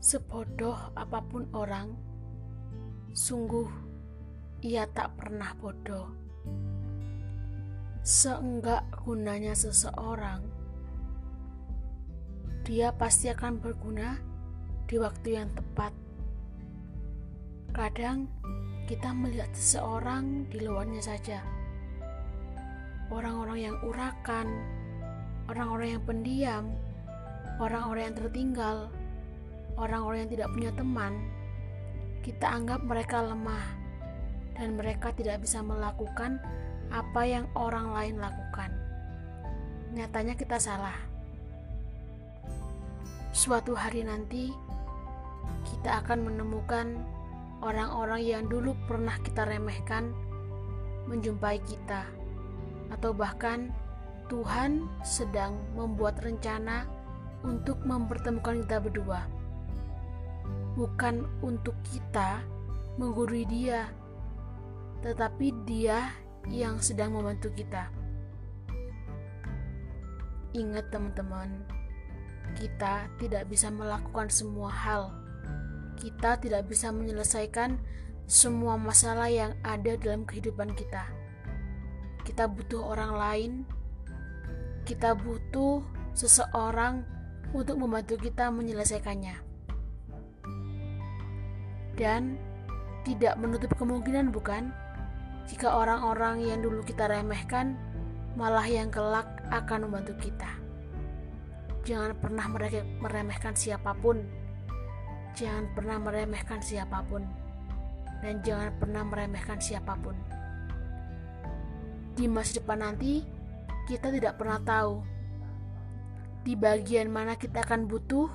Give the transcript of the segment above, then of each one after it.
Sebodoh apa pun orang, sungguh ia tak pernah bodoh. Seenggak gunanya seseorang, dia pasti akan berguna di waktu yang tepat. Kadang kita melihat seseorang di luarnya saja. Orang-orang yang urakan, orang-orang yang pendiam, orang-orang yang tertinggal, orang-orang yang tidak punya teman, kita anggap mereka lemah dan mereka tidak bisa melakukan apa yang orang lain lakukan. Nyatanya kita salah. Suatu hari nanti kita akan menemukan orang-orang yang dulu pernah kita remehkan menjumpai kita atau bahkan Tuhan sedang membuat rencana untuk mempertemukan kita berdua bukan untuk kita menggurui dia, tetapi dia yang sedang membantu kita. Ingat teman-teman, kita tidak bisa melakukan semua hal. Kita tidak bisa menyelesaikan semua masalah yang ada dalam kehidupan kita. Kita butuh orang lain. Kita butuh seseorang untuk membantu kita menyelesaikannya dan tidak menutup kemungkinan bukan jika orang-orang yang dulu kita remehkan malah yang kelak akan membantu kita. Jangan pernah meremehkan siapa pun. Jangan pernah meremehkan siapa pun. Dan jangan pernah meremehkan siapa pun. Di masa depan nanti, kita tidak pernah tahu di bagian mana kita akan butuh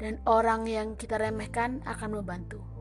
dan orang yang kita remehkan akan membantu.